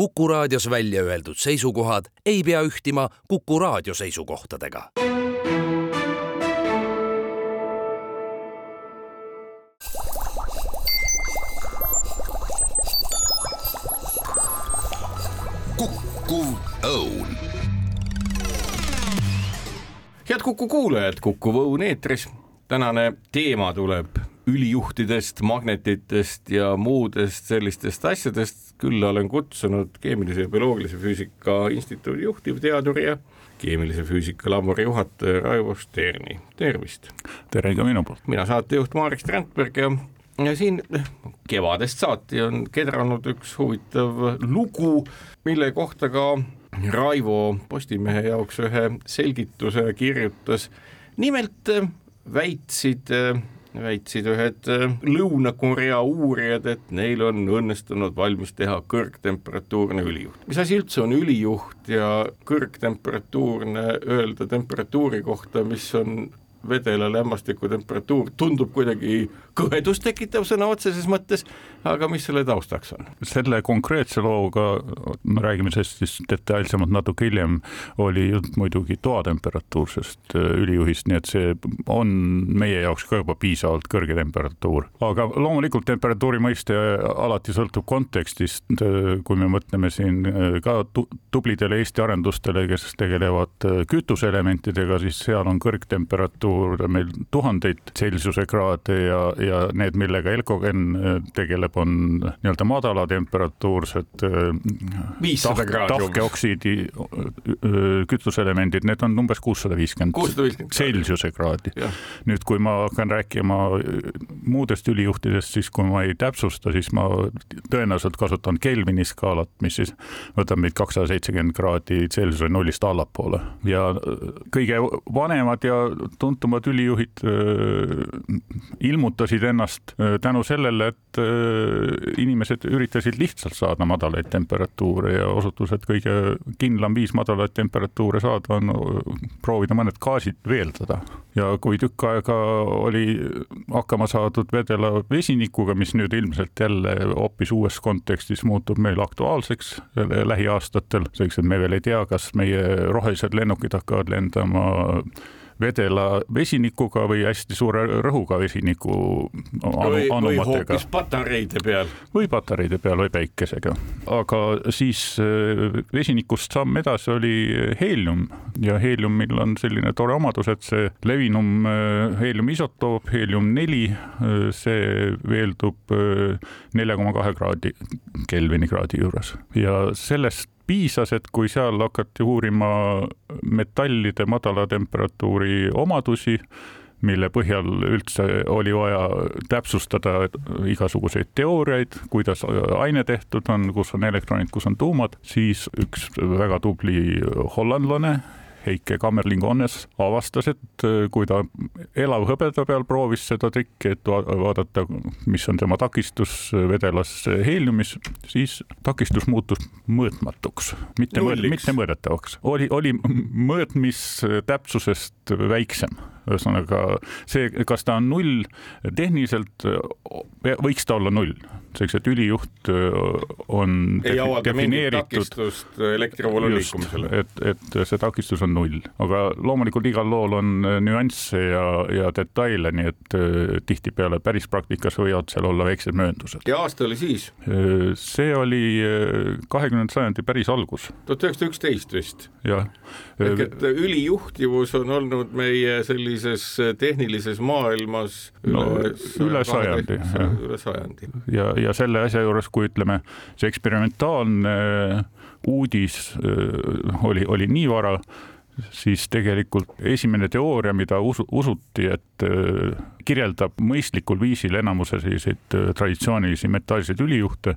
Kuku raadios välja öeldud seisukohad ei pea ühtima Kuku raadio seisukohtadega. kukkuv õun head Kuku kuulajad, Kuku Õun eetris. tänane teema tuleb ülijuhtidest, magnetitest ja muudest sellistest asjadest. külla olen kutsunud keemilise ja bioloogilise füüsika instituudi juhtivteaduri ja keemilise füüsika labori juhataja Raivo Sterni, tervist. tere ka minu poolt. mina saatejuht Marek Strandberg ja ja siin kevadest saati on kedranud üks huvitav lugu, mille kohta ka Raivo Postimehe jaoks ühe selgituse kirjutas. nimelt äh, väitsid, äh, väitsid ühed äh, Lõuna-Korea uurijad, et neil on õnnestunud valmis teha kõrgtemperatuurne ülijuht. mis asi üldse on ülijuht ja kõrgtemperatuurne öelda temperatuuri kohta, mis on vedela lämmastiku temperatuur tundub kuidagi kõhedust tekitav sõna otseses mõttes, aga mis selle taustaks on? selle konkreetse looga, me räägime sellest siis detailsemalt natuke hiljem, oli jutt muidugi toatemperatuursest äh, ülijuhist, nii et see on meie jaoks ka juba piisavalt kõrge temperatuur. aga loomulikult temperatuuri mõiste alati sõltub kontekstist, äh, kui me mõtleme siin äh, ka tublidele Eesti arendustele, kes tegelevad kütuseelementidega, siis seal on kõrgtemperatuur meil tuhandeid Celsiuse kraade ja, ja need, millega Elcogen tegeleb, on nii-öelda madala temperatuursed tahke, tahkeoksiidi kütuseelemendid, need on umbes kuussada viiskümmend Celsiuse kraadi. nüüd, kui ma hakkan rääkima muudest ülijuhtidest, siis kui ma ei täpsusta, siis ma tõenäoliselt kasutan Kelvini skaalat, mis siis võtab meid kakssada seitsekümmend kraadi Celsiuse nullist allapoole. Ja kõige vanemad ja tuntumad ülijuhid ilmutasid ennast tänu sellele, et inimesed üritasid lihtsalt saada madalaid temperatuure ja osutus, et kõige kindlam viis madalaid temperatuure saada on proovida mõned gaasid veeldada. ja kui tükk aega oli hakkama saadud vedela vesinikuga, mis nüüd ilmselt jälle hoopis uues kontekstis muutub meil aktuaalseks lähiaastatel, selleks et me veel ei tea, kas meie rohelised lennukid hakkavad lendama vedela vesinikuga või hästi suure rõhuga vesiniku anu, või, või hoopis patareide peal. või patareide peal või päikesega. aga siis äh, vesinikust samm edasi oli heelium ja heeliumil on selline tore omadus, et see levinum äh, heeliumi isotoop, heelium neli, äh, see veeldub nelja koma kahe kraadi Kelvini kraadi juures ja sellest piisas, et kui seal hakati uurima metallide madala temperatuuri omadusi, mille põhjal üldse oli vaja täpsustada igasuguseid teooriaid, kuidas aine tehtud on, kus on elektronid, kus on tuumad, siis üks väga tubli hollandlane Heike Kammerling-Onnes avastas, et äh, kui ta elavhõbeda peal proovis seda trikki, et vaadata, mis on tema takistus vedelas heeliumis, siis takistus muutus mõõtmatuks, mitte, mitte mõõdetavaks. oli, oli mõõtmistäpsusest väiksem. Ühesõnaga see, kas ta on null, tehniliselt võiks ta olla null, selleks et ülijuht on ei avalda mingit takistust elektrivoolu liikumisele. et, et see takistus on null, aga loomulikult igal lool on nüansse ja, ja detaile, nii et tihtipeale päris praktikas võivad seal olla väiksed mööndused. ja aasta oli siis? see oli kahekümnenda sajandi päris algus. tuhat üheksasada üksteist vist? ehk et ülijuhtivus on olnud meie sellise sellises tehnilises maailmas no, üle sajandi. üle sajandi. ja, ja selle asja juures, kui ütleme, see eksperimentaalne uudis äh, oli, oli nii vara, siis tegelikult esimene teooria, mida usu, usuti, et äh, kirjeldab mõistlikul viisil enamuse selliseid äh, traditsioonilisi metallseid ülijuhte,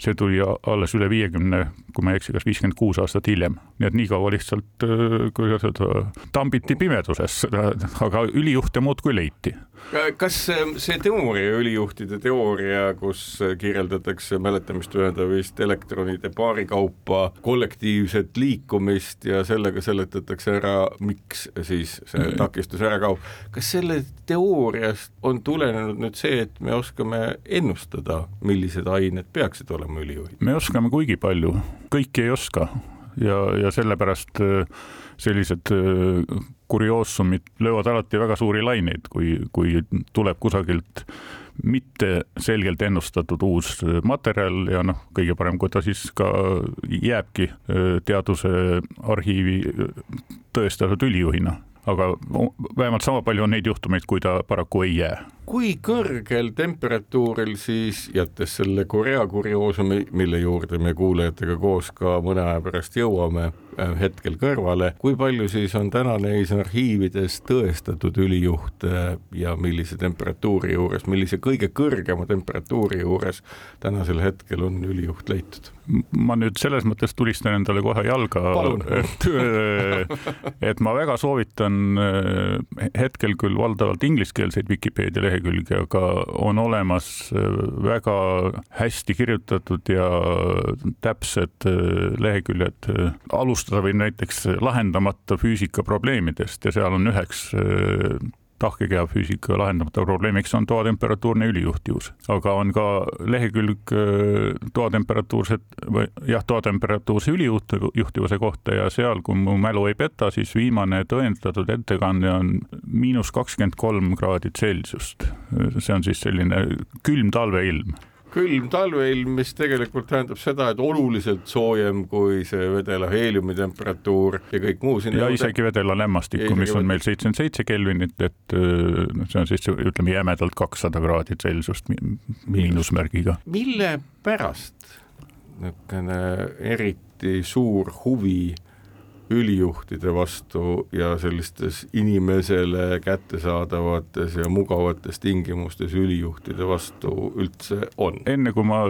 see tuli alles üle viiekümne, kui ma ei eksi, kas viiskümmend kuus aastat hiljem. nii et nii kaua lihtsalt, äh, kuidas öelda, tambiti pimeduses, aga ülijuhte muudkui leiti. kas see teooria, ülijuhtide teooria, kus kirjeldatakse mäletamist mööda vist elektronide paari kaupa kollektiivset liikumist ja sellega seletatakse ära, miks siis see takistus ära kaob, kas selle teooria teooriast on tulenenud nüüd see, et me oskame ennustada, millised ained peaksid olema ülijuhid? me oskame kuigi palju, kõiki ei oska. Ja, ja sellepärast äh, sellised äh, kurioosumid löövad alati väga suuri laineid, kui, kui tuleb kusagilt mitte selgelt ennustatud uus materjal ja noh, kõige parem, kui ta siis ka jääbki äh, teaduse arhiivi tõestatud ülijuhina aga vähemalt sama palju on neid juhtumeid, kui ta paraku ei jää kui kõrgel temperatuuril siis, jättes selle Korea kurioosumi, mille juurde me kuulajatega koos ka mõne aja pärast jõuame, äh, hetkel kõrvale, kui palju siis on täna neis arhiivides tõestatud ülijuhte ja millise temperatuuri juures, millise kõige kõrgema temperatuuri juures tänasel hetkel on ülijuht leitud? ma nüüd selles mõttes tulistan endale kohe jalga, et, äh, et ma väga soovitan äh, hetkel küll valdavalt ingliskeelseid Vikipeedia lehekülgi, lehekülge, aga on olemas äh, väga hästi kirjutatud ja täpsed äh, leheküljed. alustada võib näiteks lahendamata füüsika probleemidest ja seal on üheks äh, tahkekeha füüsika lahendamata probleemiks on toatemperatuurne ülijuhtivus, aga on ka lehekülg äh, toatemperatuurset jah, toatemperatuurse ülijuhtivuse kohta ja seal, kui mu mälu ei peta, siis viimane tõendatud ettekanne on miinus kakskümmend kolm kraadi Celsiust. see on siis selline külm talveilm külm talveilm, mis tegelikult tähendab seda, et oluliselt soojem kui see vedela heeliumi temperatuur ja kõik muu siin. ja isegi vedela lämmastikku, mis on meil seitsekümmend seitse Kelvinit, et noh, see on siis ütleme jämedalt kakssada kraadi Celsiust miinusmärgiga. mille pärast niisugune eriti suur huvi ülijuhtide vastu ja sellistes inimesele kättesaadavates ja mugavates tingimustes ülijuhtide vastu üldse on? enne kui ma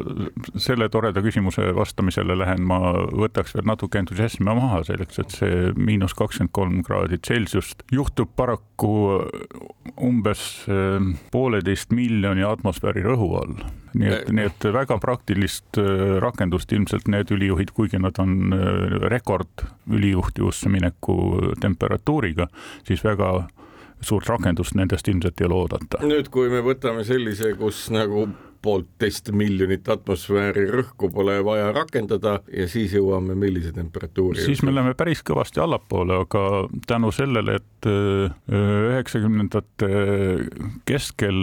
selle toreda küsimuse vastamisele lähen, ma võtaks veel natuke entusiasmi maha selleks, et see miinus kakskümmend kolm kraadi Celsiust juhtub paraku umbes eh, pooleteist miljoni atmosfääri rõhu all nii et, nii et väga praktilist äh, rakendust ilmselt need ülijuhid, kuigi nad on äh, rekord ülijuhtivusse mineku temperatuuriga, siis väga suurt rakendust nendest ilmselt ei ole oodata. nüüd, kui me võtame sellise, kus nagu poolteist miljonit atmosfääri rõhku pole vaja rakendada ja siis jõuame millise temperatuuri? siis me läheme päris kõvasti allapoole, aga tänu sellele, et äh, üheksakümnendate keskel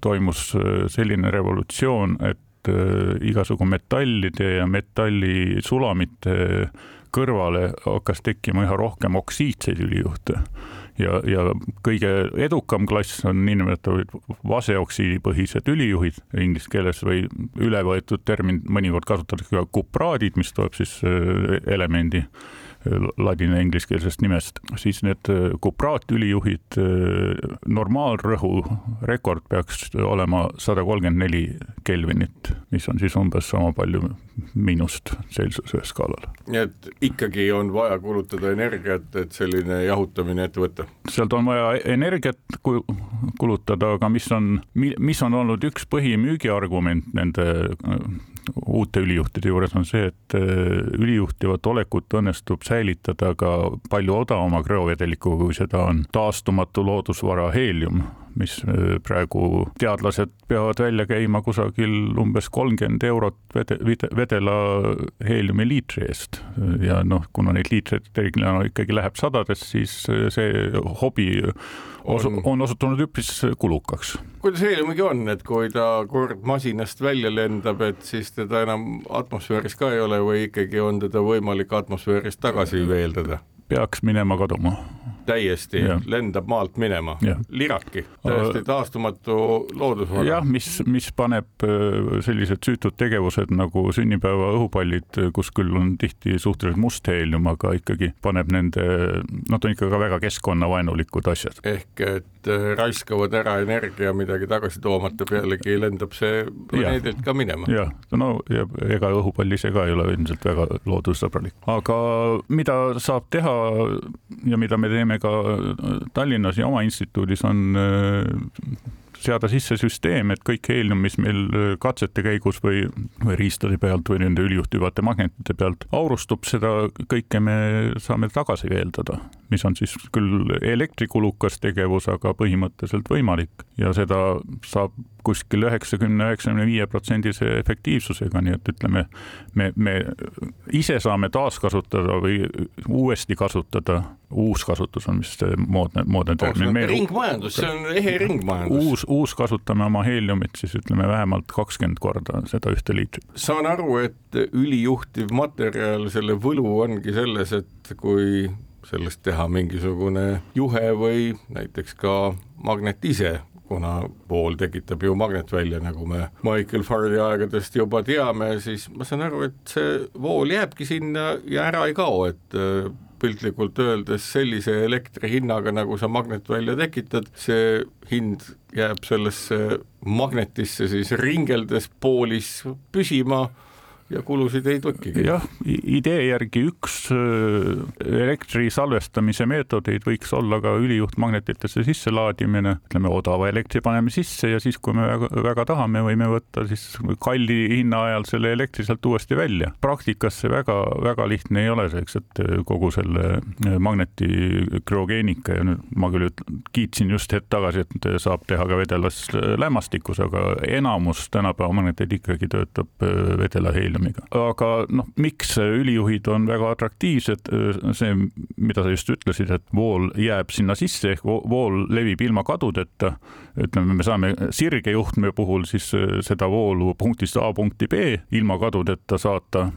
toimus äh, selline revolutsioon, et äh, igasugu metallide ja metallisulamite kõrvale hakkas tekkima üha rohkem oksiidseid ülijuhte ja, ja kõige edukam klass on niinimetatud vaseoksiidipõhised ülijuhid inglise keeles või üle võetud termin, mõnikord kasutatakse ka kupraadid, mis tuleb siis äh, elemendi ladina-ingliskeelsest nimest, siis need äh, kupraatülijuhid, äh, normaalrõhu rekord peaks olema sada kolmkümmend neli Kelvinit, mis on siis umbes sama palju miinust Celsiuse skaalal. nii et ikkagi on vaja kulutada energiat, et selline jahutamine ette võtta? sealt on vaja energiat kulutada, aga mis on, mis on olnud üks põhimüügiargument nende uute ülijuhtide juures on see, et äh, ülijuhtivat olekut õnnestub säilitada ka palju odavama krüovedelikuga, kui seda on taastumatu loodusvara heelium mis äh, praegu teadlased peavad välja käima kusagil umbes kolmkümmend eurot vede, vedela heeliumi liitri eest. ja noh, kuna neid liitreid reeglina ikkagi läheb sadades, siis äh, see hobi osu, on, on osutunud üpris kulukaks. Kuidas heeliumiga on, et kui ta kord masinast välja lendab, et siis teda enam atmosfääris ka ei ole või ikkagi on teda võimalik atmosfäärist tagasi veeldada? peaks minema kaduma täiesti ja. lendab maalt minema, liraki, täiesti taastumatu loodusvara. jah, mis, mis paneb äh, sellised süütud tegevused nagu sünnipäeva õhupallid, kus küll on tihti suhteliselt must heelium, aga ikkagi paneb nende, nad on ikka ka väga keskkonnavaenulikud asjad. ehk et äh, raiskavad ära energia midagi tagasi toomata, pealegi lendab see planeedilt ka minema. jah, no ja ega õhupall ise ka ei ole ilmselt väga loodussõbralik, aga mida saab teha ja mida me teeme ka Tallinnas ja oma instituudis on äh, seada sisse süsteem, et kõik heelium, mis meil katsete käigus või, või riistade pealt või nende ülijuhtivate magnetite pealt aurustub, seda kõike me saame tagasi veeldada, mis on siis küll elektrikulukas tegevus, aga põhimõtteliselt võimalik. Ja seda saab kuskil üheksakümne, üheksakümne viie protsendise efektiivsusega, nii et ütleme, me, me ise saame taaskasutada või uuesti kasutada uuskasutus on vist see moodne, moodne termin. ringmajandus, see on ehe ringmajandus. uus, uus kasutame oma heeliumit siis ütleme vähemalt kakskümmend korda seda ühte liitrit. saan aru, et ülijuhtiv materjal, selle võlu ongi selles, et kui sellest teha mingisugune juhe või näiteks ka magnet ise, kuna vool tekitab ju magnetvälja, nagu me Michael Faraday aegadest juba teame, siis ma saan aru, et see vool jääbki sinna ja ära ei kao, et piltlikult öeldes sellise elektri hinnaga, nagu sa magnetvälja tekitad, see hind jääb sellesse magnetisse siis ringeldes poolis püsima ja kulusid ei tekigi. jah, idee järgi üks äh, elektri salvestamise meetodeid võiks olla ka ülijuhtmagnetitesse sisselaadimine, ütleme odava elektri paneme sisse ja siis, kui me väga, väga tahame, võime võtta siis kalli hinna ajal selle elektri sealt uuesti välja. praktikas see väga-väga lihtne ei ole selleks, et kogu selle äh, magneti krüogeenika ja nüüd ma küll ütlen, kiitsin just hetk tagasi, et saab teha ka vedelas lämmastikus, aga enamus tänapäeva magneteid ikkagi töötab äh, vedela heil Williamiga. aga noh, miks ülijuhid on väga atraktiivsed, see, mida sa just ütlesid, et vool jääb sinna sisse ehk vool levib ilma kadudeta. ütleme, me saame sirge juhtme puhul siis seda voolu punktist A punkti B ilma kadudeta saata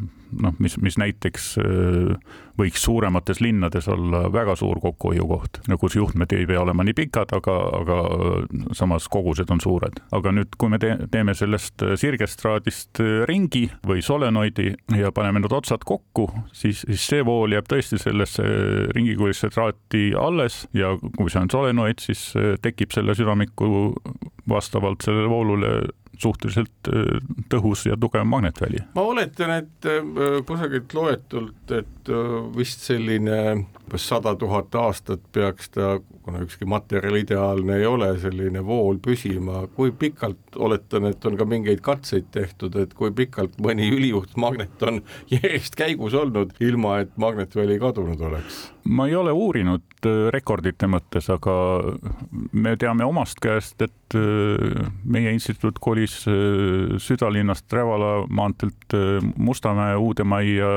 noh, mis, mis näiteks äh, võiks suuremates linnades olla väga suur kokkuhoiukoht, kus juhtmed ei pea olema nii pikad, aga, aga samas kogused on suured. aga nüüd, kui me te teeme sellest äh, ringi või solenoidi ja paneme need otsad kokku, siis, siis see vool jääb tõesti sellesse ringikuulisse traati alles ja kui see on solenoid, siis äh, tekib selle südamiku vastavalt sellele voolule suhteliselt äh, tõhus ja tugev magnetväli. ma oletan, et äh, kusagilt loetult, et äh, vist selline sada tuhat aastat peaks ta, kuna ükski materjal ideaalne ei ole, selline vool püsima, kui pikalt, oletan, et on ka mingeid katseid tehtud, et kui pikalt mõni ülijuhtmagnet on järjest käigus olnud, ilma et magnetväli kadunud oleks? ma ei ole uurinud rekordite mõttes, aga me teame omast käest, et meie instituut kolis südalinnast Rävala maanteelt Mustamäe Uude Majja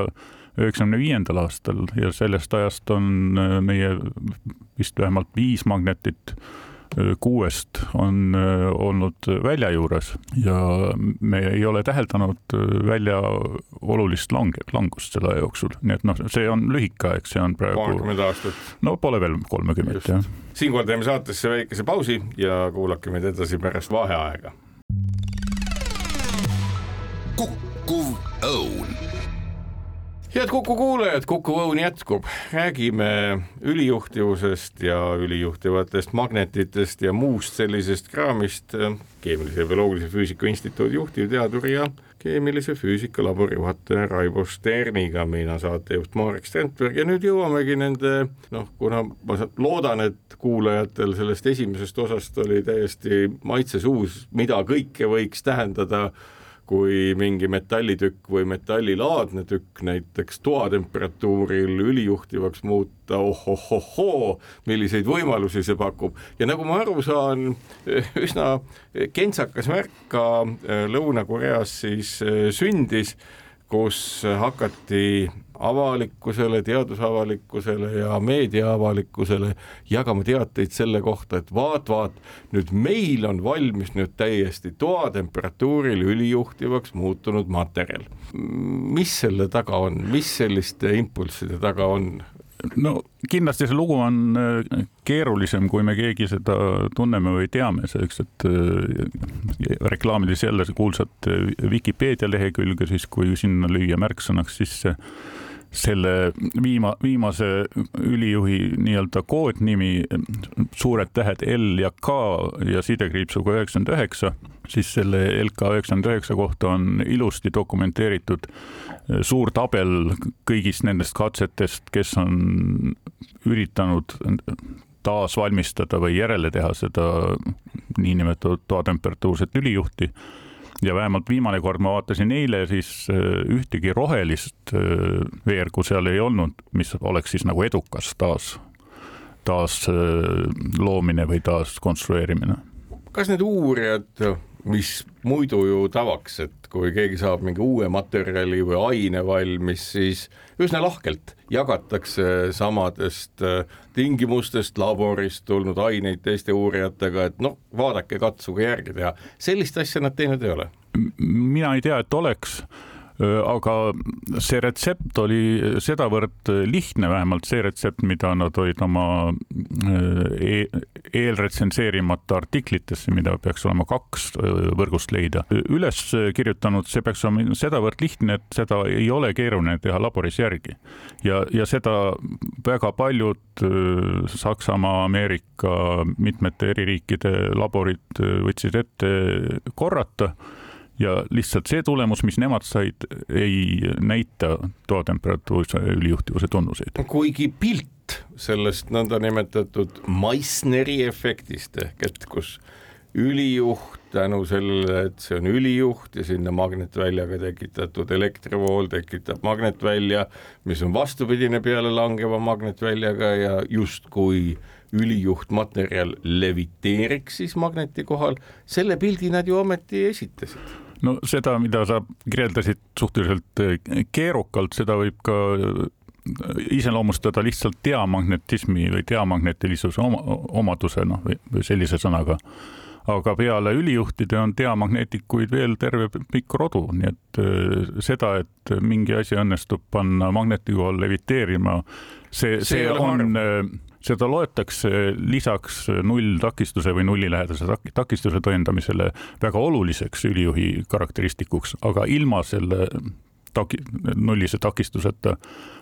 üheksakümne viiendal aastal ja sellest ajast on äh, meie vist vähemalt viis magnetit äh, kuuest on äh, olnud välja juures ja me ei ole täheldanud välja olulist lange, langust selle jooksul, nii et noh, see on lühike aeg, see on praegu. kolmkümmend aastat. no pole veel kolmekümmet jah. siinkohal teeme saatesse väikese pausi ja kuulake meid edasi pärast vaheaega. kukkuv õun head Kuku kuulajad, Kuku Õun jätkub, räägime ülijuhtivusest ja ülijuhtivatest magnetitest ja muust sellisest kraamist Keemilise ja Bioloogilise Füüsika Instituudi juhtivteadur ja keemilise füüsika labori juhataja Raivo Sterniga, mina saatejuht Marek Strandberg ja nüüd jõuamegi nende noh, kuna ma loodan, et kuulajatel sellest esimesest osast oli täiesti maitse suus, mida kõike võiks tähendada kui mingi metallitükk või metallilaadne tükk näiteks toatemperatuuril ülijuhtivaks muuta, ohohohoo, milliseid võimalusi see pakub. Ja nagu ma aru saan, üsna kentsakas märk ka äh, Lõuna-Koreas siis äh, sündis, kus hakati avalikkusele, teadusavalikkusele ja meediaavalikkusele jagama teateid selle kohta, et vaat-vaat, nüüd meil on valmis nüüd täiesti toatemperatuuril ülijuhtivaks muutunud materjal. mis selle taga on, mis selliste impulsside taga on? No kindlasti see lugu on äh, keerulisem, kui me keegi seda tunneme või teame, selleks et äh, reklaamides jälle kuulsat Vikipeedia lehekülge, siis kui sinna lüüa märksõnaks sisse selle viima, viimase ülijuhi nii-öelda koodnimi, suured tähed L ja K ja sidekriipsuga üheksakümmend üheksa, siis selle LK üheksakümmend üheksa kohta on ilusti dokumenteeritud eh, suur tabel kõigist nendest katsetest, kes on üritanud taasvalmistada või järele teha seda niinimetatud toatemperatuurset ülijuhti ja vähemalt viimane kord ma vaatasin eile, siis ühtegi rohelist veergu seal ei olnud, mis oleks siis nagu edukas taas, taas loomine või taaskonstrueerimine. kas need uurijad mis muidu ju tavaks, et kui keegi saab mingi uue materjali või aine valmis, siis üsna lahkelt jagatakse samadest äh, tingimustest laborist tulnud aineid teiste uurijatega, et noh, vaadake, katsuge järgi teha. sellist asja nad teinud ei ole? mina ei tea, et oleks aga see retsept oli sedavõrd lihtne, vähemalt see retsept, mida nad olid oma e eelretsenseerimata artiklitesse, mida peaks olema kaks võrgust leida, üles kirjutanud, see peaks olema sedavõrd lihtne, et seda ei ole keeruline teha laboris järgi. ja, ja seda väga paljud Saksamaa, Ameerika, mitmete eri riikide laborid võtsid ette korrata ja lihtsalt see tulemus, mis nemad said, ei näita toatemperatuurse ülijuhtivuse tunnuseid. kuigi pilt sellest nõndanimetatud Meissneri efektist ehk et kus ülijuht tänu sellele, et see on ülijuht ja sinna magnetväljaga tekitatud elektrivool tekitab magnetvälja, mis on vastupidine peale langeva magnetväljaga ja justkui ülijuhtmaterjal leviteeriks siis magneti kohal, selle pildi nad ju ometi esitasid. No seda, mida sa kirjeldasid suhteliselt eh, keerukalt, seda võib ka eh, iseloomustada lihtsalt diamagnetismi või diamagnetilisuse oma, omadusena või, või sellise sõnaga. aga peale ülijuhtide on diamagneetikuid veel terve pikk rodu, nii et äh, seda, et mingi asi õnnestub panna magneti kohal leviteerima, see, see, see on, on seda loetakse lisaks nulltakistuse või nullilähedase takistuse tõendamisele väga oluliseks ülijuhi karakteristikuks, aga ilma selle taki-, nullise takistuseta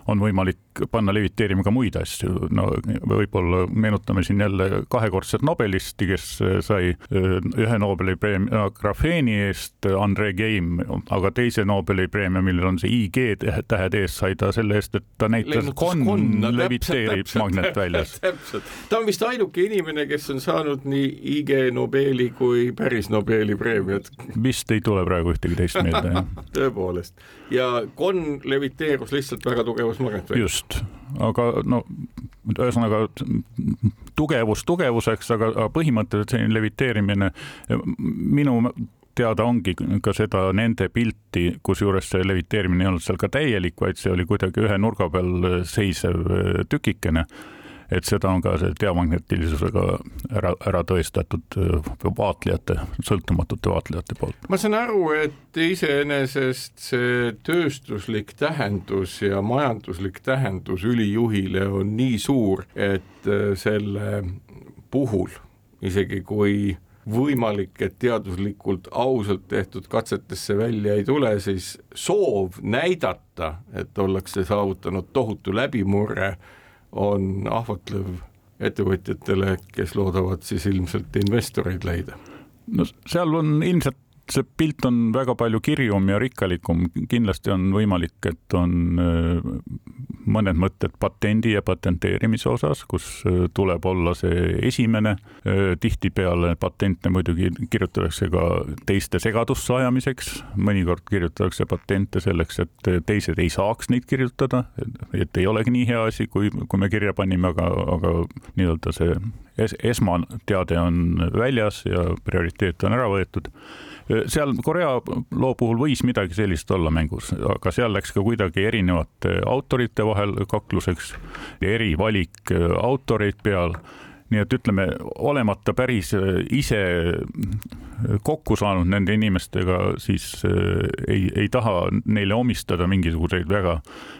on võimalik panna leviteerima ka muid asju, no võib-olla meenutame siin jälle kahekordset Nobelisti, kes sai äh, ühe Nobeli preemia grafeeni eest, Andre Geim, aga teise Nobeli preemia, millel on see IG tähed ees, sai ta selle eest, et ta näitas, konn no, leviteerib magnetväljas. täpselt, ta on vist ainuke inimene, kes on saanud nii IG Nobeli kui päris Nobeli preemiat. vist ei tule praegu ühtegi teist meelde, jah. tõepoolest, ja konn leviteerus lihtsalt väga tugevalt tugevus magnet või? just, aga no ühesõnaga tugevus tugevuseks, aga põhimõtteliselt selline leviteerimine minu teada ongi ka seda nende pilti, kusjuures see leviteerimine ei olnud seal ka täielik, vaid see oli kuidagi ühe nurga peal seisev tükikene et seda on ka see diamagnetilisusega ära, ära tõestatud äh, vaatlejate, sõltumatute vaatlejate poolt. ma saan aru, et iseenesest see tööstuslik tähendus ja majanduslik tähendus ülijuhile on nii suur, et äh, selle puhul, isegi kui võimalik, et teaduslikult ausalt tehtud katsetesse välja ei tule, siis soov näidata, et ollakse saavutanud tohutu läbimurre on ahvatlev ettevõtjatele, kes loodavad siis ilmselt investoreid leida. no seal on ilmselt see pilt on väga palju kirjum ja rikkalikum, kindlasti on võimalik, et on äh, mõned mõtted patendi ja patenteerimise osas, kus äh, tuleb olla see esimene. Äh, tihtipeale patente muidugi kirjutatakse ka teiste segadusse ajamiseks, mõnikord kirjutatakse patente selleks, et teised ei saaks neid kirjutada, et ei olegi nii hea asi, kui, kui me kirja panime, aga, aga nii-öelda see es esmateade on väljas ja prioriteet on ära võetud seal Korea loo puhul võis midagi sellist olla mängus, aga seal läks ka kuidagi erinevate autorite vahel kakluseks, erivalik autoreid peal nii et ütleme, olemata päris äh, ise kokku saanud nende inimestega, siis äh, ei, ei taha neile omistada mingisuguseid väga,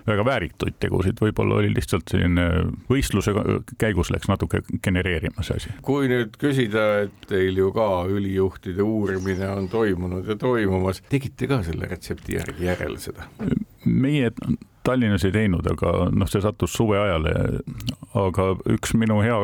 väga väärituid tegusid, võib-olla oli lihtsalt selline võistluse käigus läks natuke genereerima see asi. kui nüüd küsida, et teil ju ka ülijuhtide uurimine on toimunud ja toimumas, tegite ka selle retsepti järgi järele seda? meie Tallinnas ei teinud, aga noh, see sattus suveajale. aga üks minu hea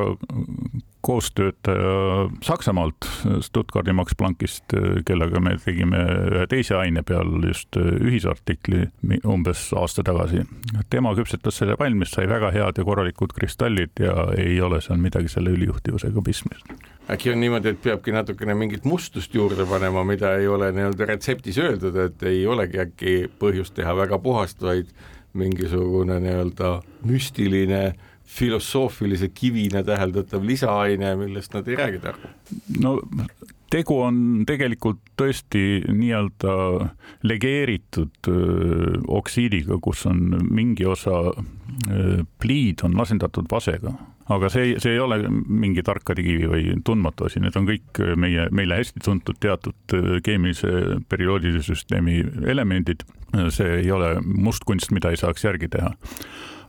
koostöötaja Saksamaalt, Stuttgardi Max Planckist, kellega me tegime ühe teise aine peal just ühisartikli umbes aasta tagasi. tema küpsetas selle valmis, sai väga head ja korralikud kristallid ja ei ole seal midagi selle ülijuhtivusega pistmist äkki on niimoodi, et peabki natukene mingit mustust juurde panema, mida ei ole nii-öelda retseptis öeldud, et ei olegi äkki põhjust teha väga puhast, vaid mingisugune nii-öelda müstiline filosoofilise kivina täheldatav lisaaine, millest nad ei räägi targu? no tegu on tegelikult tõesti nii-öelda legeeritud öö, oksiidiga, kus on mingi osa öö, pliid on asendatud vasega aga see, see ei ole mingi tarkadikivi või tundmatu asi, need on kõik meie, meile hästi tuntud teatud äh, keemilise perioodilise süsteemi elemendid. see ei ole mustkunst, mida ei saaks järgi teha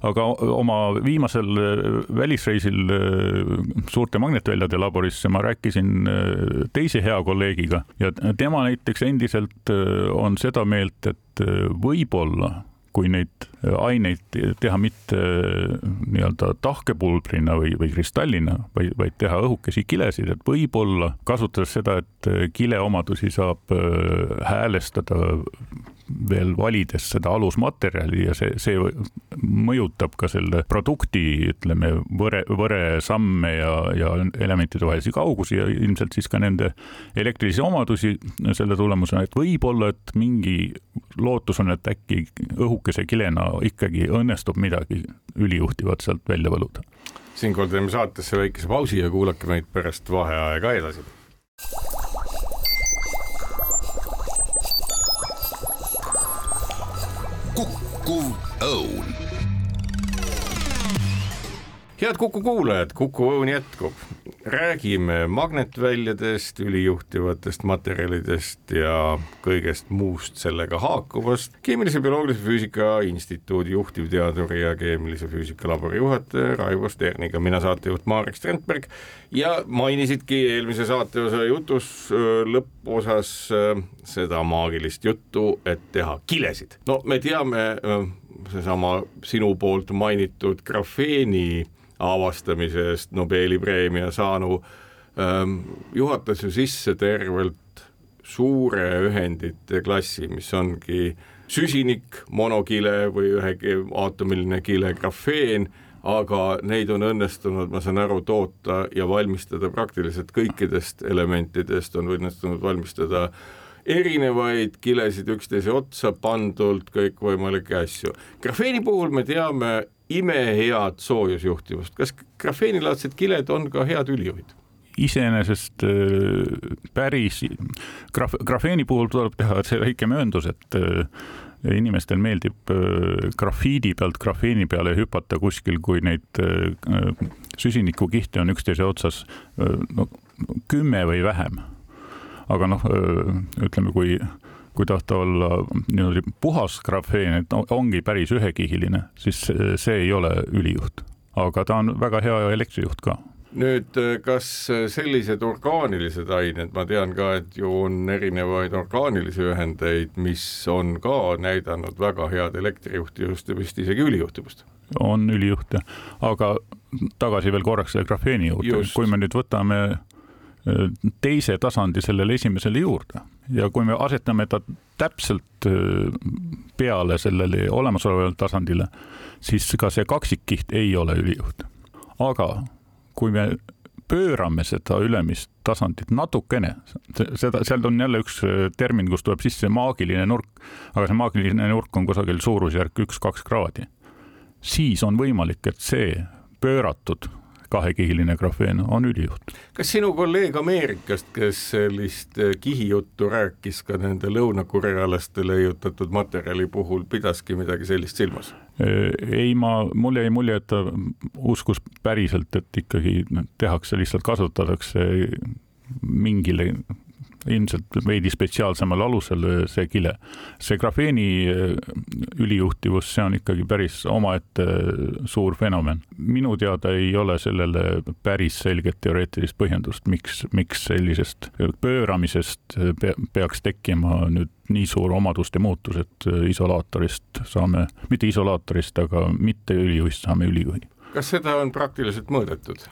aga oma viimasel äh, välisreisil äh, suurte magnetväljade laborisse ma rääkisin teise hea kolleegiga ja tema näiteks endiselt on seda meelt, et võib-olla kui neid aineid teha mitte nii-öelda tahkepulbrina või, või kristallina, vaid, vaid teha õhukesi kilesid, et võib-olla kasutades seda, et kile omadusi saab äh, häälestada veel valides seda alusmaterjali ja see, see mõjutab ka selle produkti, ütleme, võre, võresamme ja, ja elementide vahelisi kaugusi ja ilmselt siis ka nende elektrilisi omadusi selle tulemusena, et võib-olla, et mingi lootus on, et äkki õhukese kilena ikkagi õnnestub midagi ülijuhtivat sealt välja võluda. siinkohal teeme saatesse väikese pausi ja kuulake meid pärast vaheaega edasi Kuku Õun head Kuku kuulajad, Kuku Õun jätkub. räägime magnetväljadest, ülijuhtivatest materjalidest ja kõigest muust sellega haakuvast. keemilise bioloogilise füüsika instituudi juhtivteadur ja keemilise füüsika labori juhataja Raivo Sterniga, mina saatejuht Marek Strandberg ja mainisidki eelmise saateosa jutus lõpuosas seda maagilist juttu, et teha kilesid. no me teame seesama sinu poolt mainitud grafeeni avastamise eest Nobeli preemia saanu ähm, juhatas ju sisse tervelt suure ühendite klassi, mis ongi süsinik, monokile või ühe aatomiline kile grafeen, aga neid on õnnestunud, ma saan aru, toota ja valmistada praktiliselt kõikidest elementidest, on õnnestunud valmistada erinevaid kilesid üksteise otsa pandult, kõikvõimalikke asju. grafeeni puhul me teame imehead soojusjuhtivust, kas grafeenilaadsed kiled on ka head ülijuhid? iseenesest äh, päris graf-, grafeeni puhul tuleb teha see väike mööndus, et äh, inimestel meeldib äh, grafiidi pealt grafeeni peale hüpata kuskil, kui neid süsinikukihte on üksteise otsas no kümme või vähem. aga noh, ütleme, kui kui tahta olla niimoodi puhas grafeen, et ongi päris ühekihiline, siis see ei ole ülijuht, aga ta on väga hea elektrijuht ka. Nüüd, kas sellised orgaanilised ained, ma tean ka, et ju on erinevaid orgaanilisi ühendeid, mis on ka näidanud väga head elektrijuhtivust ja vist isegi ülijuhtivust? on ülijuhte, aga tagasi veel korraks selle grafeeni juurde, kui me nüüd võtame teise tasandi sellele esimesele juurde ja kui me asetame ta täpselt äh, peale sellele olemasolevale tasandile, siis ka see kaksikkiht ei ole ülijuht. aga kui me pöörame seda ülemist tasandit natukene, seda, seal on jälle üks äh, termin, kus tuleb sisse maagiline nurk, aga see maagiline nurk on kusagil suurusjärk üks-kaks kraadi, siis on võimalik, et see pööratud kahekihiline grafeen on ülijuht. kas sinu kolleeg Ameerikast, kes sellist eh, kihijuttu rääkis ka nende lõunakorealaste leiutatud materjali puhul, pidaski midagi sellist silmas? ei, ma, mulle jäi mulje, et ta uskus päriselt, et ikkagi tehakse, lihtsalt kasutatakse mingile ilmselt veidi spetsiaalsemal alusel see kile. see grafeeni äh, ülijuhtivus, see on ikkagi päris omaette suur fenomen. minu teada ei ole sellele päris selget teoreetilist põhjendust, miks, miks sellisest pööramisest peaks tekkima nüüd nii suur omaduste muutus, et isolaatorist saame, mitte isolaatorist, aga mitte ülijuhist saame ülijuhi kas seda on praktiliselt mõõdetud?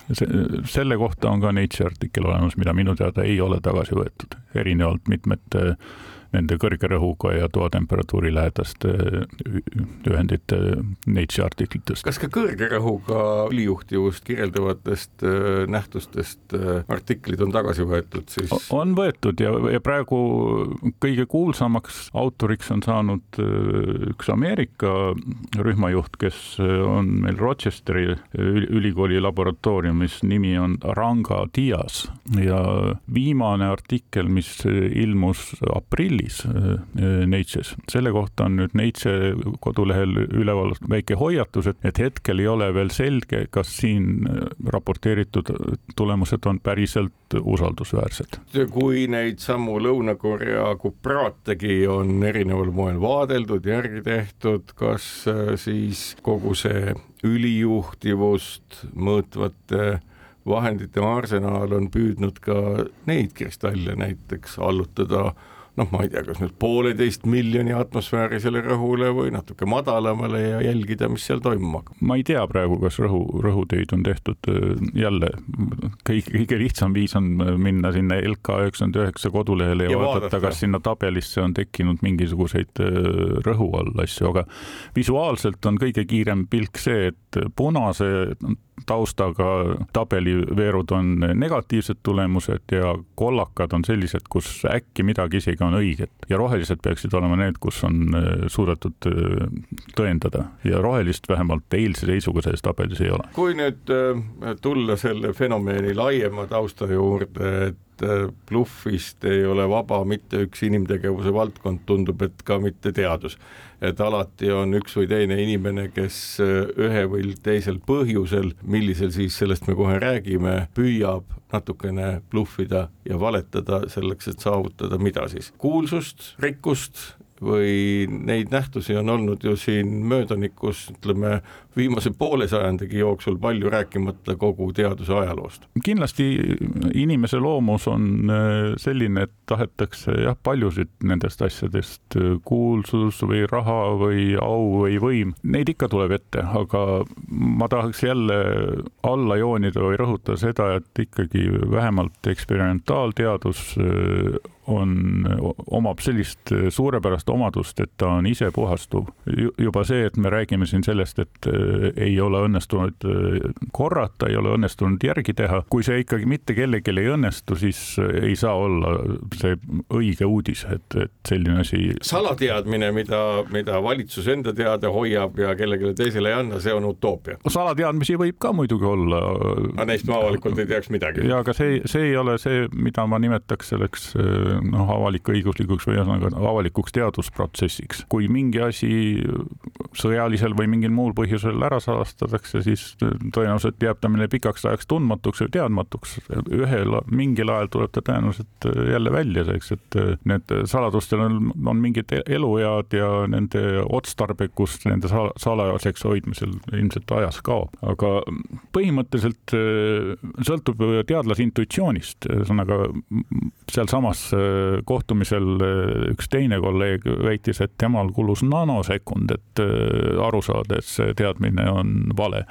selle kohta on ka Nature artikkel olemas, mida minu teada ei ole tagasi võetud, erinevalt mitmete äh, nende kõrge rõhuga ja toatemperatuuri lähedaste ühendite Nature artiklitest. kas ka kõrge rõhuga ülijuhtivust kirjeldavatest äh, nähtustest äh, artiklid on tagasi võetud siis? on võetud ja, ja praegu kõige kuulsamaks autoriks on saanud äh, üks Ameerika rühmajuht, kes on meil Rochesteri ülikooli laboratooriumis, nimi on Ranga Dias ja viimane artikkel, mis ilmus aprillis, aprillis äh, äh, Nature'is. selle kohta on nüüd Nature kodulehel üleval väike hoiatus, et, et hetkel ei ole veel selge, kas siin äh, raporteeritud tulemused on päriselt usaldusväärsed. kui neid samu Lõuna-Korea kupraategi on erineval moel vaadeldud, järgi tehtud, kas siis kogu see ülijuhtivust mõõtvate vahendite arsenal on püüdnud ka neid kristalle näiteks allutada noh, ma ei tea, kas nüüd pooleteist miljoni atmosfäärisele rõhule või natuke madalamale ja jälgida, mis seal toimuma hakkab. ma ei tea praegu, kas rõhu, rõhutöid on tehtud jälle, kõige, kõige lihtsam viis on minna sinna LK üheksakümmend üheksa kodulehele ja, ja vaadata, vaadata, kas sinna tabelisse on tekkinud mingisuguseid rõhu all asju, aga visuaalselt on kõige kiirem pilk see, et punase taustaga tabeliveerud on negatiivsed tulemused ja kollakad on sellised, kus äkki midagi isegi on õiget ja rohelised peaksid olema need, kus on äh, suudetud äh, tõendada ja rohelist vähemalt eilse seisuga selles tabelis ei ole. kui nüüd äh, tulla selle fenomeni laiema tausta juurde, et bluffist ei ole vaba mitte üks inimtegevuse valdkond, tundub, et ka mitte teadus. et alati on üks või teine inimene, kes ühe või teisel põhjusel, millisel siis sellest me kohe räägime, püüab natukene bluffida ja valetada selleks, et saavutada mida siis, kuulsust, rikkust või neid nähtusi on olnud ju siin möödanikus, ütleme, viimase poole sajandigi jooksul palju rääkimata kogu teaduse ajaloost. kindlasti inimese loomus on äh, selline, et tahetakse jah, paljusid nendest asjadest, äh, kuulsus või raha või au või võim, neid ikka tuleb ette, aga ma tahaks jälle alla joonida või rõhutada seda, et ikkagi vähemalt eksperimentaalteadus äh, on, omab sellist suurepärast omadust, et ta on ise puhastuv. juba see, et me räägime siin sellest, et äh, ei ole õnnestunud äh, korrata, ei ole õnnestunud järgi teha, kui see ikkagi mitte kellelgi ei õnnestu, siis ei saa olla see õige uudis, et, et selline asi. salateadmine, mida, mida valitsus enda teada hoiab ja kellelegi teisele ei anna, see on utoopia. salateadmisi võib ka muidugi olla. aga neist me avalikult ei teaks midagi. ja aga see, see ei ole see, mida ma nimetaks selleks noh, avalik-õiguslikuks või ühesõnaga avalikuks teadusprotsessiks. kui mingi asi sõjalisel või mingil muul põhjusel ära salastatakse, siis tõenäoliselt jääb ta meile pikaks ajaks tundmatuks või teadmatuks. ühel, mingil ajal tuleb ta tõenäoliselt jälle välja, selleks et need saladustel on, on mingid eluead ja nende otstarbekus nende salajaseks hoidmisel ilmselt ajas kaob, aga põhimõtteliselt sõltub teadlase intuitsioonist, ühesõnaga sealsamas kohtumisel eh, üks teine kolleeg väitis, et temal kulus nanosekund, et eh, aru saada, et see teadmine on vale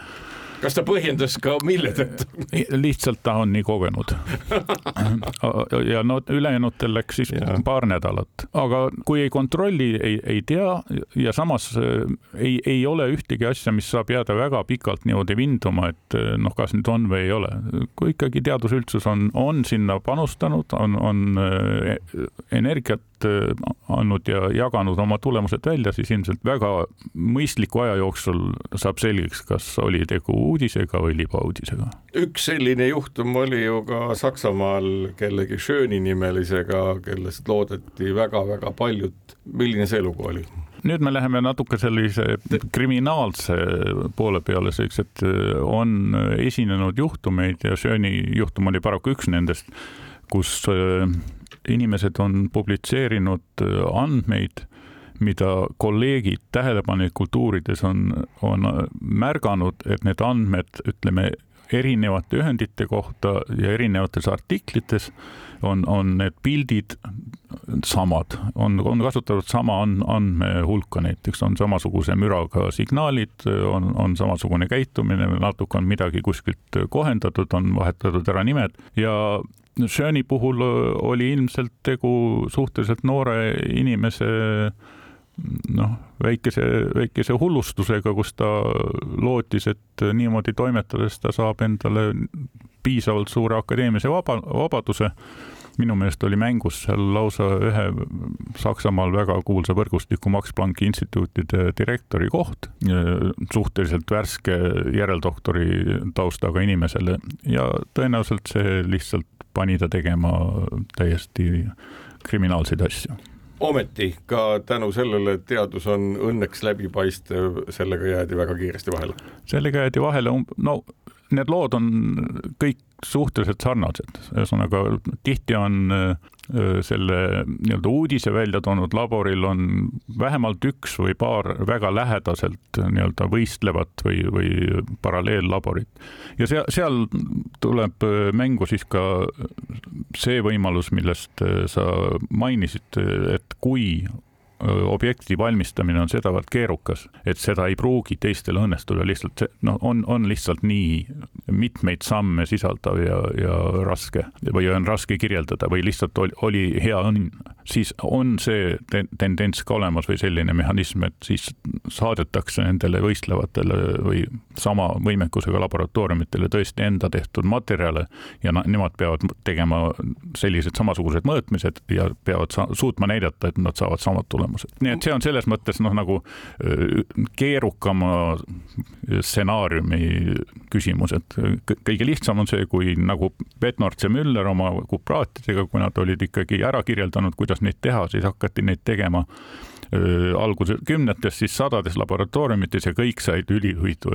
kas ta põhjendas ka, mille tõttu? lihtsalt ta on nii kogenud. ja no ülejäänutel läks siis ja. paar nädalat, aga kui ei kontrolli, ei, ei tea ja samas äh, ei, ei ole ühtegi asja, mis saab jääda väga pikalt niimoodi vinduma, et äh, noh, kas nüüd on või ei ole. kui ikkagi teadusüldsus on, on sinna panustanud, on, on äh, energiat andnud ja jaganud oma tulemused välja, siis ilmselt väga mõistliku aja jooksul saab selgeks, kas oli tegu uudisega või libauudisega. üks selline juhtum oli ju ka Saksamaal kellegi Schöni nimelisega, kellest loodeti väga-väga paljut. milline see lugu oli? nüüd me läheme natuke sellise kriminaalse poole peale, selleks et on esinenud juhtumeid ja Schöni juhtum oli paraku üks nendest, kus äh, inimesed on publitseerinud äh, andmeid mida kolleegid tähelepanelikult uurides on, on märganud, et need andmed, ütleme, erinevate ühendite kohta ja erinevates artiklites on, on need pildid samad, on, on kasutatud sama andmehulka, näiteks on samasuguse müraga signaalid, on, on samasugune käitumine, natuke on midagi kuskilt kohendatud, on vahetatud ära nimed ja Schöni puhul oli ilmselt tegu suhteliselt noore inimese noh, väikese, väikese hullustusega, kus ta lootis, et niimoodi toimetades ta saab endale piisavalt suure akadeemilise vaba, vabaduse. minu meelest oli mängus seal lausa ühe Saksamaal väga kuulsa võrgustiku Max Plancki instituutide direktori koht, suhteliselt värske järeldoktori taustaga inimesele ja tõenäoliselt see lihtsalt pani ta tegema täiesti kriminaalseid asju ometi ka tänu sellele, et teadus on õnneks läbipaistev, sellega jäädi väga kiiresti vahele. sellega jäädi vahele, no need lood on kõik suhteliselt sarnased, ühesõnaga tihti on selle nii-öelda uudise välja toonud laboril on vähemalt üks või paar väga lähedaselt nii-öelda võistlevat või, või paralleellaborit. ja seal, seal tuleb mängu siis ka see võimalus, millest sa mainisid, et kui objekti valmistamine on sedavõrd keerukas, et seda ei pruugi teistel õnnestuda, lihtsalt see noh, on, on lihtsalt nii mitmeid samme sisaldav ja, ja raske või on raske kirjeldada või lihtsalt oli, oli hea õnn, siis on see ten tendents ka olemas või selline mehhanism, et siis saadetakse nendele võistlevatele või sama võimekusega laboratooriumitele tõesti enda tehtud materjale ja nemad peavad tegema sellised samasugused mõõtmised ja peavad suutma näidata, et nad saavad samad tulemused. Nii et see on selles mõttes noh, nagu keerukama stsenaariumi küsimus, et kõige lihtsam on see, kui nagu Betnorts ja Müller oma kupraatidega, kui nad olid ikkagi ära kirjeldanud, kuidas neid teha, siis hakati neid tegema alguses kümnetes, siis sadades laboratooriumites ja kõik said ülihuid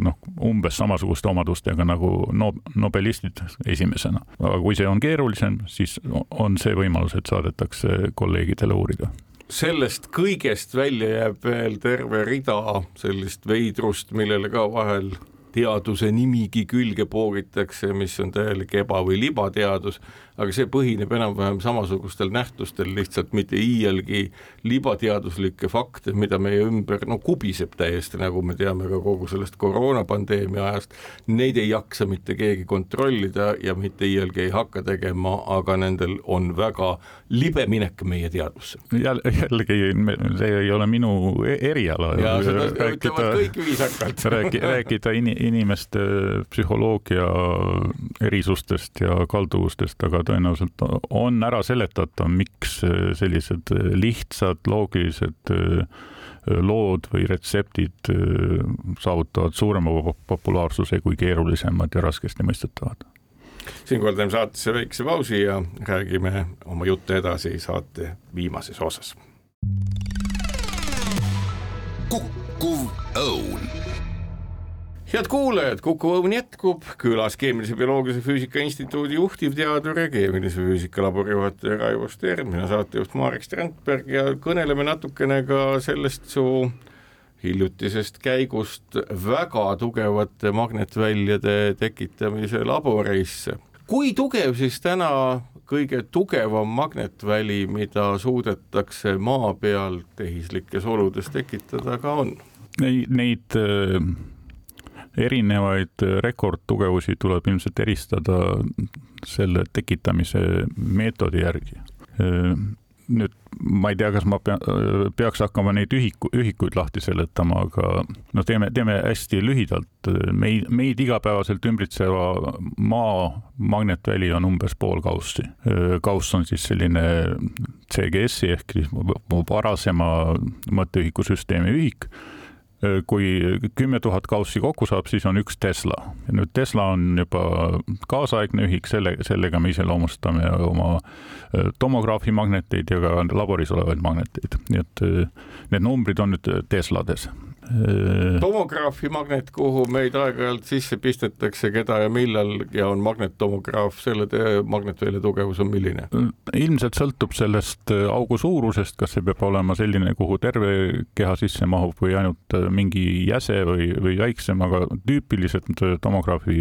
noh, umbes samasuguste omadustega nagu no, nobelistid esimesena. aga kui see on keerulisem, siis on see võimalus, et saadetakse kolleegidele uurida sellest kõigest välja jääb veel terve rida sellist veidrust, millele ka vahel teaduse nimigi külge poogitakse, mis on täielik eba- või libateadus aga see põhineb enam-vähem samasugustel nähtustel, lihtsalt mitte iialgi libateaduslikke fakte, mida meie ümber no kubiseb täiesti, nagu me teame ka kogu sellest koroonapandeemia ajast, neid ei jaksa mitte keegi kontrollida ja mitte iialgi ei hakka tegema, aga nendel on väga libe minek meie teadvusse. jälle, jällegi see ei ole minu e-, eriala. ja seda ütlevad kõik viisakalt räägi, rääkida in, inimeste psühholoogia erisustest ja kalduvustest, aga tõenäoliselt on ära seletatav, miks sellised lihtsad loogilised äh, lood või retseptid äh, saavutavad suurema populaarsuse kui keerulisemad ja raskesti mõistetavad. siinkohal teeme saatesse väikse pausi ja räägime oma juttu edasi saate viimases osas. kukkuv õun head kuulajad, Kuku Õun jätkub, külas Keemilise Bioloogilise Füüsika Instituudi juhtivteadur ja keemilise füüsika labori juhataja Raivo Stern, mina saatejuht Marek Strandberg ja kõneleme natukene ka sellest su hiljutisest käigust väga tugevate magnetväljade tekitamise laborisse. kui tugev siis täna kõige tugevam magnetväli, mida suudetakse maa peal tehislikes oludes tekitada, ka on? Neid, neid erinevaid rekordtugevusi tuleb ilmselt eristada selle tekitamise meetodi järgi. nüüd ma ei tea, kas ma pea, peaks hakkama neid ühiku, ühikuid lahti seletama, aga no teeme, teeme hästi lühidalt. meid, meid igapäevaselt ümbritseva maa magnetväli on umbes pool kaussi. kauss on siis selline CGS-i ehk siis varasema mõtteühikusüsteemi ühik kui kümme tuhat kaussi kokku saab, siis on üks Tesla. nüüd Tesla on juba kaasaegne ühik, selle, sellega me iseloomustame oma tomograafi magneteid ja ka laboris olevaid magneteid, nii et need numbrid on nüüd Teslades. Tomograafi magnet, kuhu meid aeg-ajalt sisse pistetakse, keda ja millal ja on magnettomograaf, selle magnetvälja tugevus on milline? ilmselt sõltub sellest äh, augu suurusest, kas see peab olema selline, kuhu terve keha sisse mahub või ainult äh, mingi jäse või, või väiksem, aga tüüpilised äh, tomograafi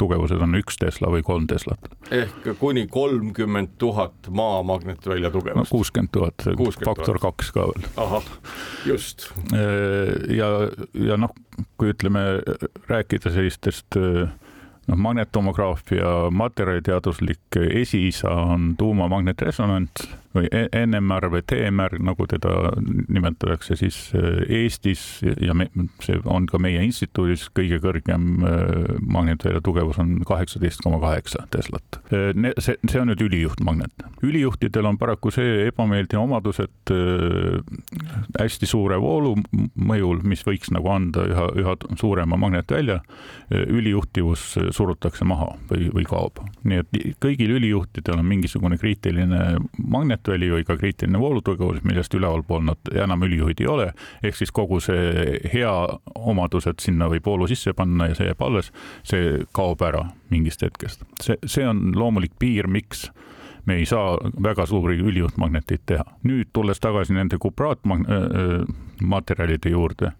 tugevused on üks Tesla või kolm Teslat. ehk kuni kolmkümmend tuhat maa magnetvälja tugevust no,? kuuskümmend tuhat, faktor kaks ka veel. ahah, just ja, ja noh, kui ütleme, rääkida sellistest noh, magnetomograafia materjaliteaduslik esiisa on tuumamagnetresonants või e-, NMR või TMR, nagu teda nimetatakse, siis äh, Eestis ja me, see on ka meie instituudis kõige kõrgem äh, magnetvälja tugevus on kaheksateist koma kaheksa Teslat. Äh, see, see on nüüd ülijuhtmagnet. ülijuhtidel on paraku see ebameeldiv omadus, et hästi suure voolu mõjul, mis võiks nagu anda üha, üha suurema magnetvälja, ülijuhtivus surutakse maha või, või kaob. nii et kõigil ülijuhtidel on mingisugune kriitiline magnet, või ka kriitiline voolutugevus, millest ülevalpool nad enam ülijuhid ei ole, ehk siis kogu see hea omadus, et sinna võib voolu sisse panna ja see jääb alles, see kaob ära mingist hetkest. see, see on loomulik piir, miks me ei saa väga suuri ülijuhtmagneteid teha. nüüd tulles tagasi nende kupraatmaterjalide juurde,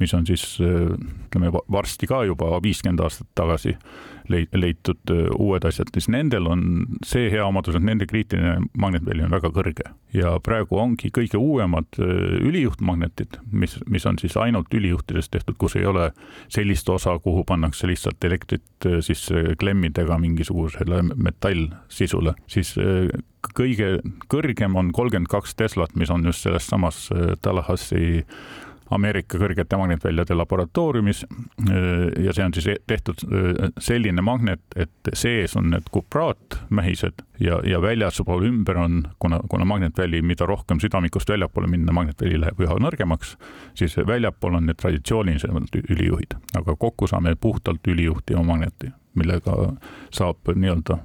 mis on siis ütleme varsti ka juba viiskümmend aastat tagasi leitud uued asjad, siis nendel on see hea omadus, et nende kriitiline magnetväli on väga kõrge. Ja praegu ongi kõige uuemad ülijuhtmagnetid, mis, mis on siis ainult ülijuhtidest tehtud, kus ei ole sellist osa, kuhu pannakse lihtsalt elektrit sisse klemmidega mingisugusele metallsisule, siis kõige kõrgem on kolmkümmend kaks Teslat, mis on just selles samas Tallahassee Ameerika kõrgete magnetväljade laboratooriumis. ja see on siis tehtud selline magnet, et sees on need kupraatmähised ja, ja väljaspool ümber on, kuna, kuna magnetväli, mida rohkem südamikust väljapoole minna, magnetväli läheb üha nõrgemaks, siis väljapool on need traditsioonilisemad ülijuhid, aga kokku saame puhtalt ülijuhtiva magneti millega saab nii-öelda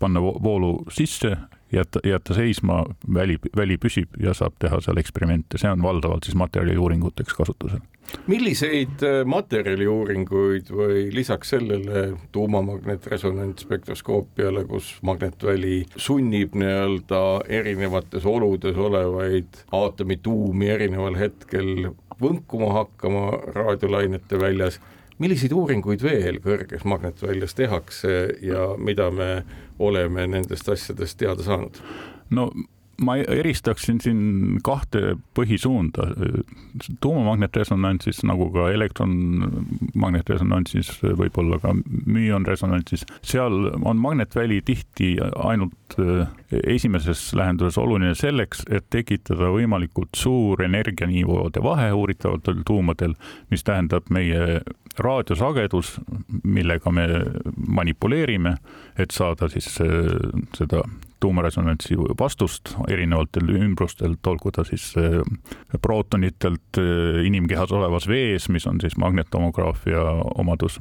panna voolu sisse jätta, jätta seisma, väli, väli püsib ja saab teha seal eksperimente, see on valdavalt siis materjaliuuringuteks kasutusel. milliseid äh, materjaliuuringuid või lisaks sellele tuumamagnetresonantspektroskoopiale, kus magnetväli sunnib nii-öelda erinevates oludes olevaid aatomituumi erineval hetkel võnkuma hakkama raadiolainete väljas milliseid uuringuid veel kõrges magnetväljas tehakse ja mida me oleme nendest asjadest teada saanud? no ma eristaksin siin kahte põhisuunda. tuumamagnetresonantsis nagu ka elektronmagnetresonantsis, võib-olla ka müonresonantsis, seal on magnetväli tihti ainult eh, esimeses lähenduses oluline selleks, et tekitada võimalikult suur energianiivoode vahe uuritavatel tuumadel, mis tähendab meie raadiosagedus, millega me manipuleerime, et saada siis eh, seda tuumaresonantsi vastust erinevatelt ümbrustelt, olgu ta siis eh, prootonitelt eh, inimkehas olevas vees, mis on siis magnetomograafia omadus.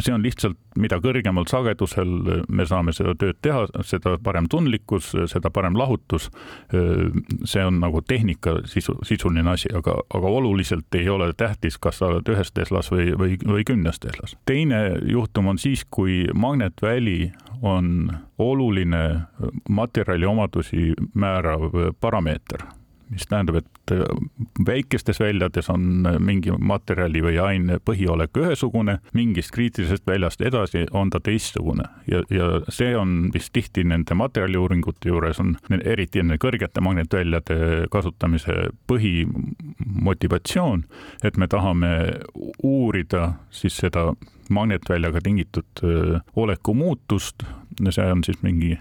see on lihtsalt, mida kõrgemal sagedusel me saame seda tööd teha, seda parem tundlikkus, seda parem lahutus. see on nagu tehnika sisu, sisuline asi, aga, aga oluliselt ei ole tähtis, kas sa oled ühes Teslas või, või, või kümnes Teslas. teine juhtum on siis, kui magnetväli on oluline materjali omadusi määrav parameeter, mis tähendab, et väikestes väljades on mingi materjali või aine põhiolek ühesugune, mingist kriitilisest väljast edasi on ta teistsugune. Ja, ja see on vist tihti nende materjaliuuringute juures on eriti enne kõrgete magnetväljade kasutamise põhimotivatsioon, et me tahame uurida siis seda magnetväljaga tingitud oleku muutust, see on siis mingi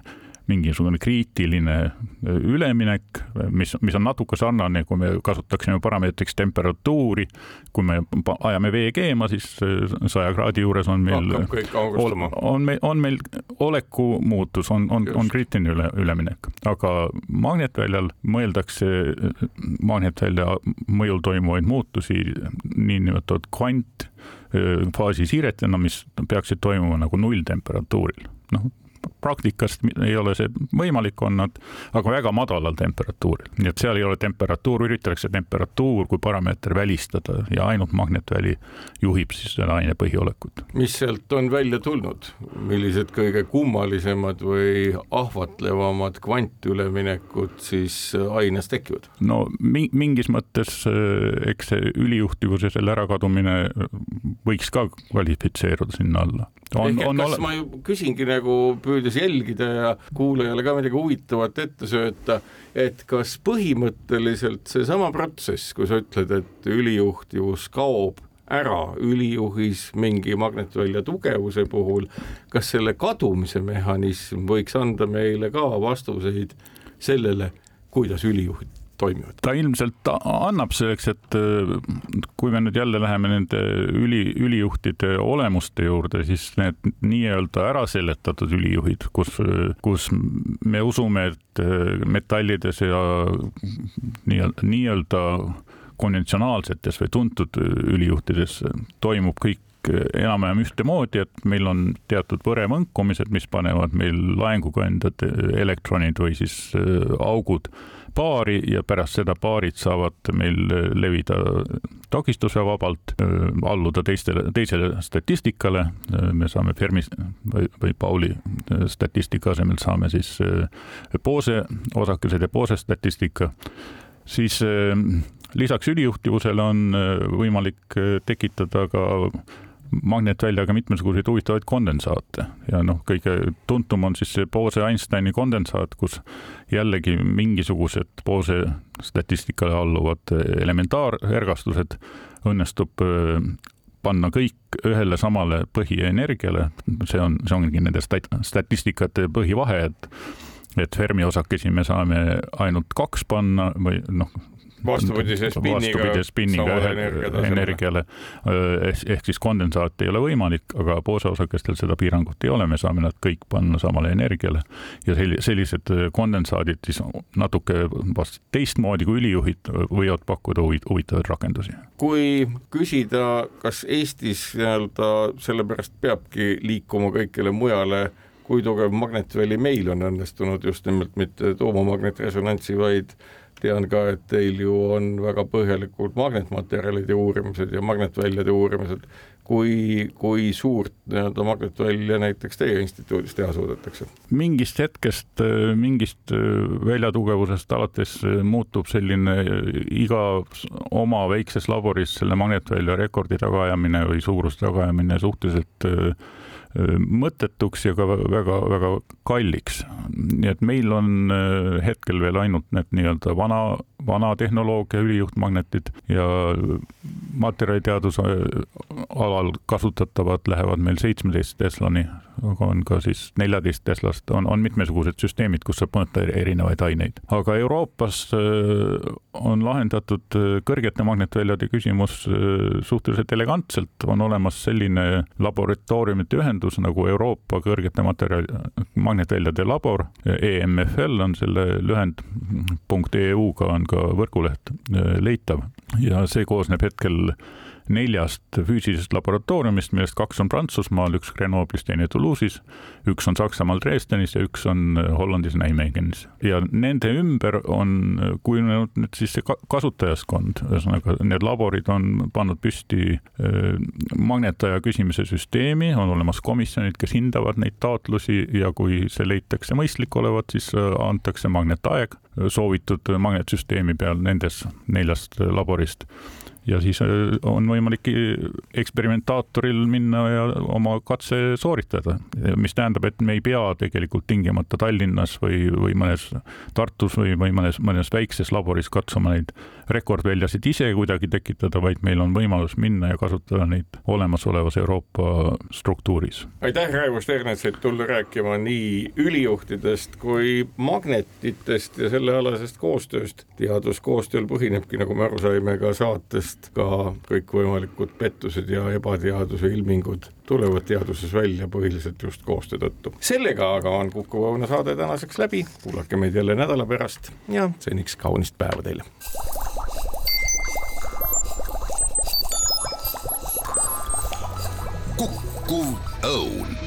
mingisugune kriitiline üleminek, mis, mis on natuke sarnane, kui me kasutaksime parameetriks temperatuuri. kui me ajame vee keema, siis saja kraadi juures on meil, on meil, on meil oleku muutus, on, on, on kriitiline üle, üleminek, aga magnetväljal mõeldakse magnetvälja mõjul toimuvaid muutusi niinimetatud kvant faasisiiretena, mis peaksid toimuma nagu nulltemperatuuril. noh, praktikast ei ole see võimalik olnud, aga väga madalal temperatuuril, nii et seal ei ole temperatuur, üritatakse temperatuur kui parameeter välistada ja ainult magnetväli juhib siis selle aine põhiolekut. mis sealt on välja tulnud, millised kõige kummalisemad või ahvatlevamad kvantüleminekud siis aines tekivad? no mingis mõttes eks see ülijuhtivuse selle ärakadumine võiks ka kvalifitseeruda sinna alla on, ehk et on kas ole... ma küsingi nagu püüdes jälgida ja kuulajale ka midagi huvitavat ette sööta, et kas põhimõtteliselt seesama protsess, kui sa ütled, et ülijuhtivus kaob ära ülijuhis mingi magnetvälja tugevuse puhul, kas selle kadumise mehhanism võiks anda meile ka vastuseid sellele, kuidas ülijuhid toimivad? ta ilmselt annab selleks, et äh, kui me nüüd jälle läheme nende üli, ülijuhtide olemuste juurde, siis need nii-öelda ära seletatud ülijuhid, kus, kus me usume, et äh, metallides ja nii-öelda nii konventsionaalsetes või tuntud ülijuhtides toimub kõik enam-vähem ühtemoodi, et meil on teatud võremõnkumised, mis panevad meil laenguga endad elektronid või siis äh, augud paari ja pärast seda paarid saavad meil levida takistusevabalt, alluda teistele, teisele statistikale. me saame Fermi või, või Pauli statistika asemel saame siis Bose osakesed ja Bose statistika. siis lisaks ülijuhtivusele on võimalik tekitada ka magnetväljaga mitmesuguseid huvitavaid kondensaate. Ja noh, kõige tuntum on siis see Bose-Einsteini kondensaat, kus jällegi mingisugused Bose statistikale alluvad elementaarergastused õnnestub äh, panna kõik ühele samale põhienergiale, see on, see ongi nende stat-, statistikate põhivahe, et et Fermi osakesi me saame ainult kaks panna või noh, vastupidise spinniga, vastupidise spinniga energiale, ehk, ehk siis kondensaat ei ole võimalik, aga pooseosakestel seda piirangut ei ole, me saame nad kõik panna samale energiale. Ja sellised kondensaadid siis natuke vast teistmoodi kui ülijuhid võivad pakkuda huvitavaid rakendusi. kui küsida, kas Eestis nii-öelda sellepärast peabki liikuma kõikjale mujale kui tugev magnetväli meil on õnnestunud just nimelt mitte tuumamagnetresonantsi, vaid tean ka, et teil ju on väga põhjalikud magnetmaterjalide uurimised ja magnetväljade uurimised, kui, kui suurt nii-öelda magnetvälja näiteks teie instituudis teha suudetakse? mingist hetkest, mingist väljatugevusest alates muutub selline iga oma väikses laboris selle magnetvälja rekordi tagaajamine või suuruse tagaajamine suhteliselt mõttetuks ja ka väga-väga kalliks. nii et meil on hetkel veel ainult need nii-öelda vana, vana tehnoloogia ülijuhtmagnetid ja materjaliteaduse alal kasutatavad lähevad meil seitsmeteist Teslani, aga on ka siis neljateist Teslast, on, on mitmesugused süsteemid, kus saab mõõta erinevaid aineid. aga Euroopas on lahendatud äh, kõrgete magnetväljade küsimus suhteliselt elegantselt, on olemas selline laboratooriumite ühendus, nagu Euroopa kõrgete materjali, magnetväljade labor, EMFL on selle lühend, punkt EU-ga on ka võrguleht äh, leitav. Ja see koosneb hetkel neljast füüsilisest laboratooriumist, millest kaks on Prantsusmaal, üks Grenoblis, teine Toulouse'is, üks on Saksamaal Dresdenis ja üks on Hollandis Nijmegenis. ja nende ümber on kujunenud nüüd siis see kasutajaskond, ühesõnaga need laborid on pannud püsti magnetaja küsimise süsteemi, on olemas komisjonid, kes hindavad neid taotlusi ja kui see leitakse mõistlik olevat, siis antakse magnetaeg soovitud magnetsüsteemi peal nendes neljast laborist ja siis äh, on võimalik eksperimentaatoril minna ja oma katse sooritada, mis tähendab, et me ei pea tegelikult tingimata Tallinnas või, või mõnes Tartus või, või mõnes, mõnes väikses laboris katsuma neid rekordväljasid ise kuidagi tekitada, vaid meil on võimalus minna ja kasutada neid olemasolevas Euroopa struktuuris. aitäh, Raivo Sternets, et tulla rääkima nii ülijuhtidest kui magnetitest ja sellealasest koostööst. teaduskoostööl põhinebki, nagu me aru saime ka saatest, sest ka kõikvõimalikud pettused ja ebateaduse ilmingud tulevad teaduses välja põhiliselt just koostöö tõttu. sellega aga on Kuku Õuna saade tänaseks läbi, kuulake meid jälle nädala pärast ja seniks kaunist päeva teile. kukkuv õun